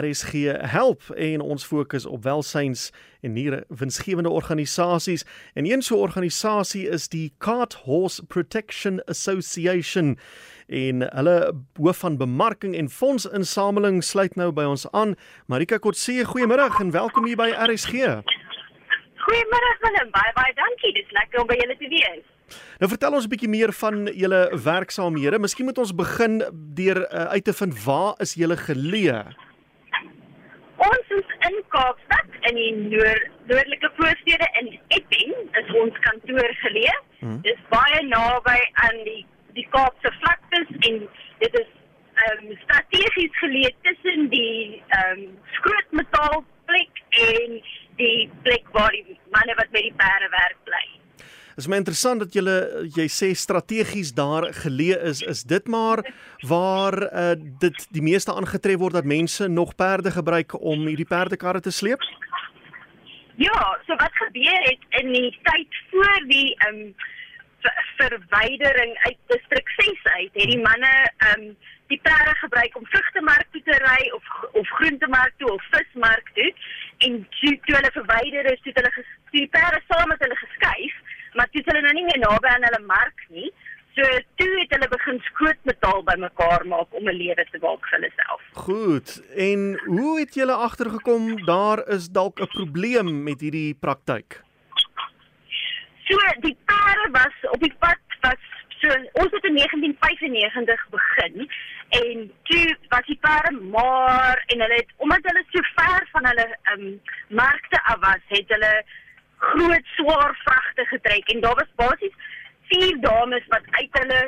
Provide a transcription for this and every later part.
RSG help en ons fokus op welsyns en niere winsgewende organisasies. En een so 'n organisasie is die Cart Horse Protection Association en hulle hoof van bemarking en fondsinsameling sluit nou by ons aan. Marika Kotse, goeiemôre en welkom hier by RSG. Goeiemôre Willem, baie baie dankie. Dis lekker om by julle te wees. Nou vertel ons 'n bietjie meer van julle werksaamhede. Miskien moet ons begin deur uh, uit te vind waar is julle geleë? Ons is in Kaapstad in die noord noordelike voorstede in Epping is ons kantoor geleë. Hmm. Dis baie naby aan die die Kaapse vlaktes en dit is ehm um, strategies geleë tussen die ehm um, skrootmetaalplek en die plek waar die manne wat met die perde werk bly. Is my interessant dat julle jy sê strategies daar geleë is. Is dit maar waar uh, dit die meeste aangetref word dat mense nog perde gebruik om hierdie perdekarre te sleep? Ja, so wat gebeur het in die tyd voor die ehm um, verwydering uit distrik 6 uit, het die manne ehm um, die perde gebruik om vrugtemark toe te ry of of groentemark toe of vismark toe en toe, toe hulle verwyder is, toe hulle die perde saam met hulle geskuif maar dit hulle nou nie meer naby aan hulle mark nie. So toe het hulle begin skootmetaal bymekaar maak om 'n lewe te maak vir hulle self. Goed. En hoe het julle agtergekom daar is dalk 'n probleem met hierdie praktyk? So die pare was op die pad was so ons het in 1995 begin en toe was die pare maar en hulle het omdat hulle so ver van hulle um, markte af was, het hulle groot swaar vragte getrek en daar was basies vier dames wat uit hulle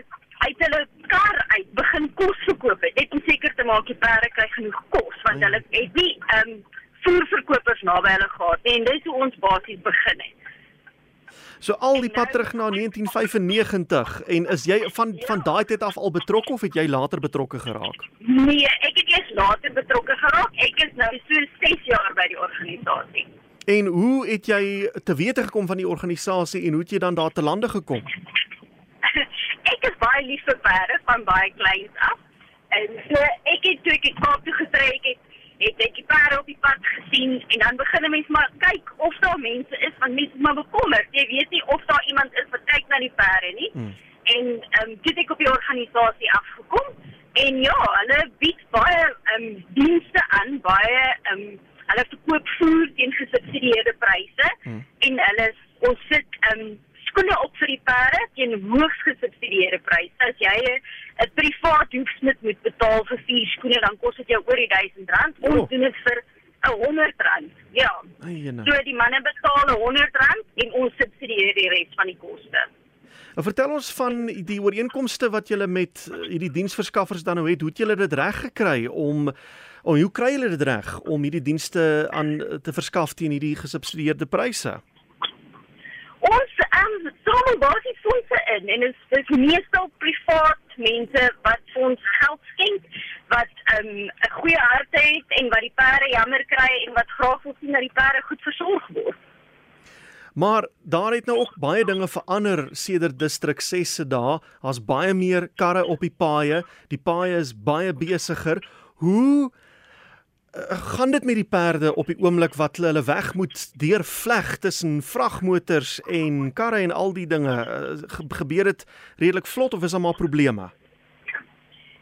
uit hulle kar uit begin kos verkoop het net om seker te maak die perde kry genoeg kos want hulle het nie ehm um, voerverkopers naby hulle gehad en dis hoe ons basies begin het. So al die pad terug na 1995 en is jy van van daai tyd af al betrokke of het jy later betrokke geraak? Nee, ek het eers later betrokke geraak. Ek is nou so 6 jaar by die organisasie. En hoe het jy te wete gekom van die organisasie en hoe het jy dan daar te lande gekom? ek is baie lief vir perde van baie kleins af. En so ek het toe ek Kaap toe getrek het, het ek die perde op die pad gesien en dan begin 'n mens maar kyk of daar mense is van mense maar bekommerd. Jy weet nie of daar iemand is wat kyk na die perde nie. Hmm. En ehm um, toe ek op die organisasie afgekom en ja, hulle bied baie ehm um, dienste aan, baie ehm um, Hulle verkoop voer teen gesubsidieerde pryse hmm. en hulle ons sit um skoene op vir die perde teen hoogs gesubsidieerde pryse. As jy 'n privaat hoefsmid moet betaal vir vier skoene, dan kos dit jou oor die 1000 rand. Ons oh. doen dit vir 'n 100 rand. Ja. Eienaar. So die manne betaal 'n 100 rand en ons subsidieer die res van die koste. Nou vertel ons van die ooreenkomste wat julle met eh, hierdie diensverskaffers dan nou het. Hoe het julle dit reg gekry om Oh, hoe kry julle dit reg om hierdie dienste aan te verskaf teen hierdie gesubsidieerde pryse? Ons ehm um, sommer basies fondse in en dit is meestal privaat mense wat ons geld skenk wat ehm, 'n um, goeie hart het en wat die perde jammer kry en wat graag wil sien dat die perde goed versorg word. Maar daar het nou ook baie dinge verander sedert distrik 6 se dae. Daar's baie meer karre op die paaie. Die paaie is baie besigger. Hoe Eh, gaan dit met die perde op die oomblik wat hulle weg moet deur vleg tussen vragmotors en karre en al die dinge uh, gebeur dit redelik vlot of is daar maar probleme?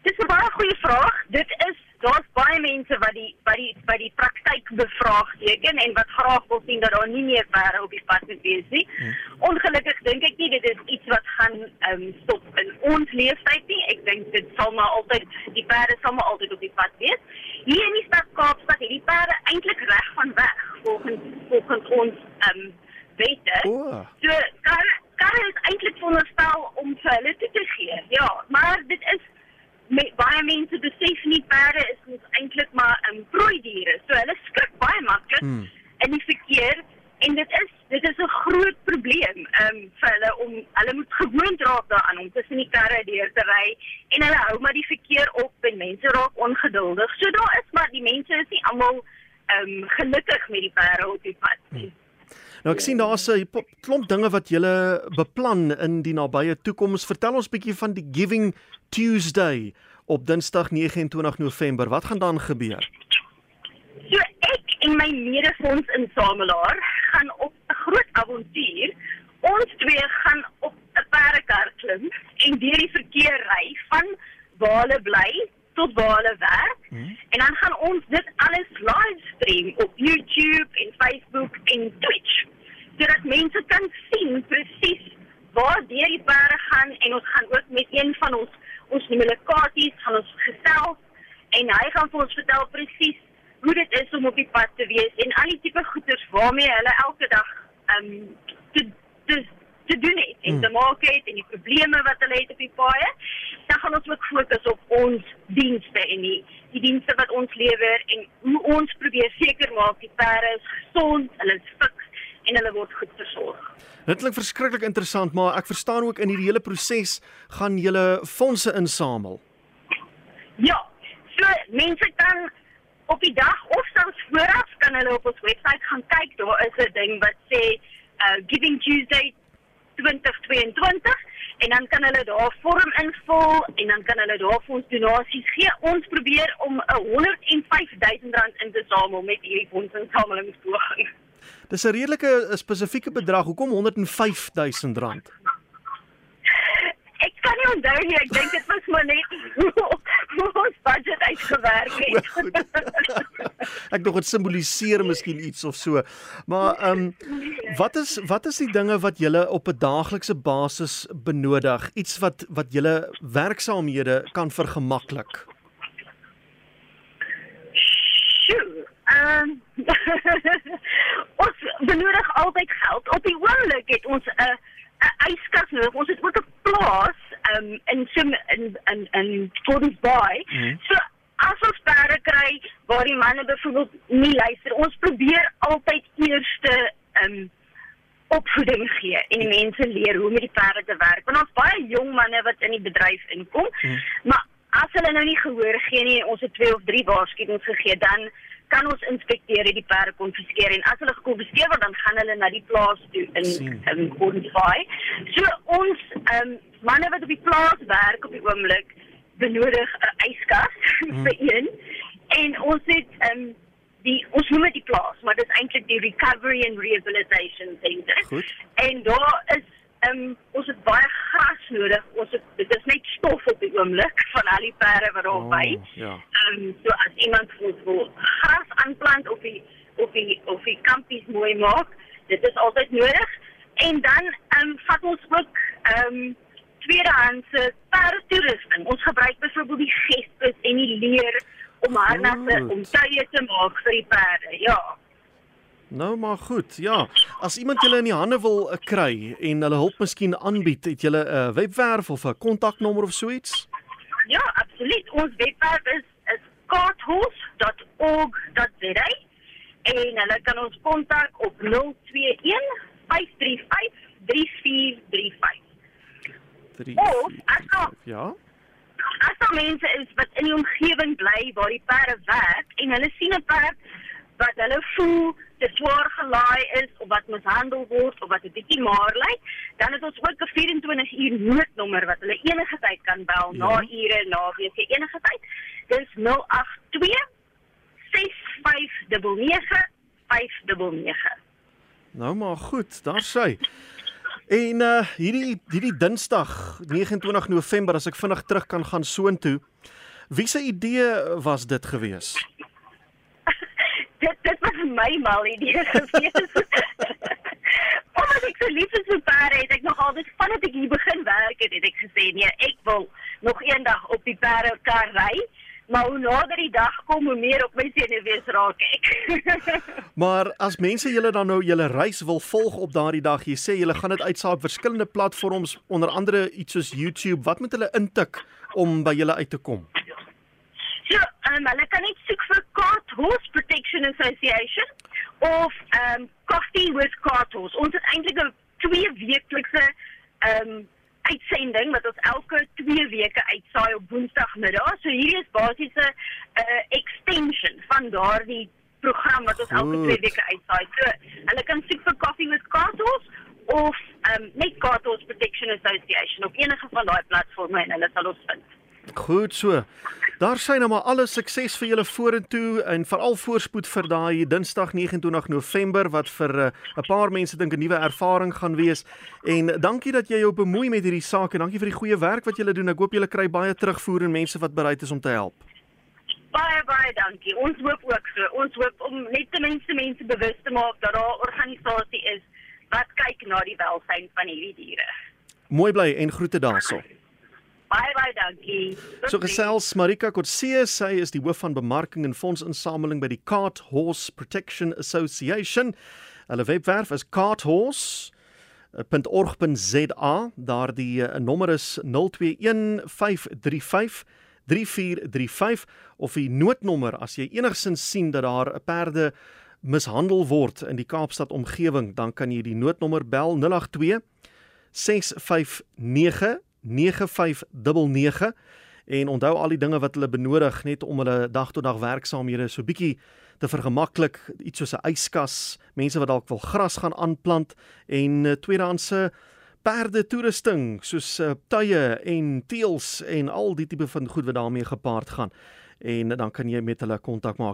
Dis 'n baie goeie vraag. Dit is daar's baie mense wat die wat die wat die praktyk bevraagteken en wat graag wil sien dat daar nie meer perde op die pad moet wees nie. Hmm. Ongelukkig dink ek nie dit is iets wat gaan ehm um, stop in ons leeftyd nie. Ek dink dit sal maar altyd die perde sal maar altyd op die pad wees. Hier in die stad Kaapstad het die perde eintlik reg van weg volgens volgens ons ehm um, wette. Oh. So kan kan dit eintlik veronderstel om vir hulle te gee. Ja, maar dit is met baie mense besef nie perde is ons eintlik maar 'n um, prooi diere. So hulle skrik baie maklik hmm. in die verkeer en dit is dit is 'n groot probleem um, vir hulle om hulle moet gewoond raak daaraan om tussen die karre deur te ry en hulle hou maar die verkeer op en mense raak ongeduldig. So daar is maar die mense is nie almal um, gelukkig met die perde op die pad nie. Hmm. Nou ek sien daar's 'n klomp dinge wat julle beplan in die nabye toekoms. Vertel ons bietjie van die Giving Tuesday op Dinsdag 29 November. Wat gaan dan gebeur? en my medefondsinsamelaar gaan op 'n groot avontuur. Ons twee gaan op 'n perdekar klim en deur die verkeer ry van waar hulle bly tot waar hulle werk. Hmm. En dan gaan ons dit alles livestream op YouTube en Facebook en Twitch. Sodat mense kan sien presies waar deur die perde gaan en ons gaan ook met een van ons ons noem hulle katies gaan ons gesels en hy gaan vir ons vertel presies hoe dit is om op die pad te wees en al die tipe goeders waarmee hulle elke dag ehm um, te te te doen het en te hmm. maak het en die probleme wat hulle het op die paaie. Dan gaan ons ook fokus op ons dienste en die die dienste wat ons lewer en hoe ons probeer seker maak die perde is gesond, hulle is fiks en hulle word goed versorg. Dit klink verskriklik interessant, maar ek verstaan ook in hierdie hele proses gaan julle fondse insamel. Ja. So mense kan op die dag of selfs vooraf kan hulle op ons webwerf gaan kyk. Daar is 'n ding wat sê uh Giving Tuesday 2022 en dan kan hulle daar vorm invul en dan kan hulle daar vir ons donasies gee. Ons probeer om 'n 105 000 rand in te samel met hierdie fondsinsamelingspoging. Dis 'n redelike spesifieke bedrag. Hoekom 105 000 rand? Kan nie onthou nie. Ek dink dit was maar net ons budget uitgewerk het. ek dink dit simboliseer miskien iets of so. Maar ehm um, wat is wat is die dinge wat julle op 'n daaglikse basis benodig? Iets wat wat julle werksaamhede kan vergemaklik. Ehm ons benodig altyd geld. Op die oomblik het ons 'n uh, yskas nodig. Ons het ook 'n plaas um, in Sim in in in Gordons Bay. Mm -hmm. So as ons perde kry waar die manne byvoorbeeld nie luister, ons probeer altyd eerste um opvoeding gee en die mense leer hoe met die perde te werk. Want ons baie jong manne wat in die bedryf inkom, mm maar as hulle nou nie gehoor gee nie, ons het 2 of 3 waarskuwings gegee, dan kan ons inspekteer die perde konfiskeer en as hulle gekonfiskeer word dan gaan hulle na die plaas toe in in Gordonsby. So ons ehm um, manne wat op die plaas werk op die oomblik benodig 'n yskas hmm. vir een en ons het ehm um, die ons noem dit die plaas, maar dit is eintlik die Recovery and Rehabilitation Centre. En daar is ehm um, ons het baie gras nodig. Ons het dit is net stof op die oomblik van al die perde wat daar by. Oh, ja. Ehm um, so as iemand wil gras aanplant op die op die op die kampies mooi maak, dit is altyd nodig. En dan ehm um, vat ons ook ehm um, tweedehandse perdetoerusting. Ons gebruik byvoorbeeld die gespes en die leer om harnasse om tye te maak vir die perde. Ja. Nou maar goed. Ja, as iemand julle in die hande wil uh, kry en hulle hulp miskien aanbied, het julle 'n uh, webwerf of 'n kontaknommer of so iets? Ja, absoluut. Ons webwerf is is carthorse.org.za en hulle kan ons kontak op 021 535 3435. Of as nou Ja. As daar mense is wat in die omgewing bly waar die perde werk en hulle sien 'n perd wat hulle voel te swaar gelaai is of wat mishandel word of wat 'n bietjie maar lyk, dan het ons ook 'n 24 uur noodnommer wat hulle enige tyd kan bel ja. na ure na week enige tyd. Dis 082 6599 599. Nou maar goed, daar sê. En uh hierdie hierdie Dinsdag 29 November as ek vinnig terug kan gaan soontoe. Wie se idee was dit geweest? Dit dit my mal idee gewees. Omdat ek so lief is vir perde, het ek nog altyd vandat ek hier begin werk het, het ek gesê nee, ek wil nog eendag op die perde kan ry. Maar hoe nader die dag kom, hoe meer op my senuwees raak ek. maar as mense julle dan nou julle reis wil volg op daardie dag, jy sê julle gaan dit uitsaai op verskillende platforms, onder andere iets soos YouTube, wat moet hulle intik om by julle uit te kom? So, um, hulle kan net soek vir Cart Horse Protection Association of um Coffee with Cart Horse. Ons het eintlik 'n twee weeklikse um uitsending wat ons elke twee weke uitsaai op Woensdagmiddag. So hierdie is basies 'n uh, extension van daardie program wat ons Goed. elke twee weke uitsaai. So, hulle kan soek vir Coffee with Cart Horse of um net Horse Protection Association op enige van daai platforms en hulle sal ons vind. Goed so. Daar sê nou maar alle sukses vir julle vorentoe en veral voorspoed vir daai Dinsdag 29 November wat vir 'n uh, paar mense dink 'n nuwe ervaring gaan wees. En dankie dat jy jou bemoei met hierdie saak en dankie vir die goeie werk wat julle doen. Ek hoop julle kry baie terugvoer en mense wat bereid is om te help. Baie baie dankie. Ons hoop ook so. Ons hoop om net ten minste mense bewus te maak dat daar 'n organisasie is wat kyk na die welsyn van hierdie diere. Mooi bly en groete daarso. Baie baie dankie. So gesels Marika Kotse, sy is die hoof van bemarking en fondsinsameling by die Cart Horse Protection Association. Hulle webwerf is carthorse.org.za. Daardie uh, nommer is 021535 3435 of die noodnommer as jy enigsins sien dat daar 'n perde mishandel word in die Kaapstad omgewing, dan kan jy die noodnommer bel 082 659 9599 en onthou al die dinge wat hulle benodig net om hulle dag tot dag werksaamhede so bietjie te vergemaklik iets soos 'n yskas mense wat dalk wil gras gaan aanplant en uh, tweedehandse perde toerusting soos uh, tuie en teels en al die tipe van goed wat daarmee gepaard gaan en dan kan jy met hulle kontak maak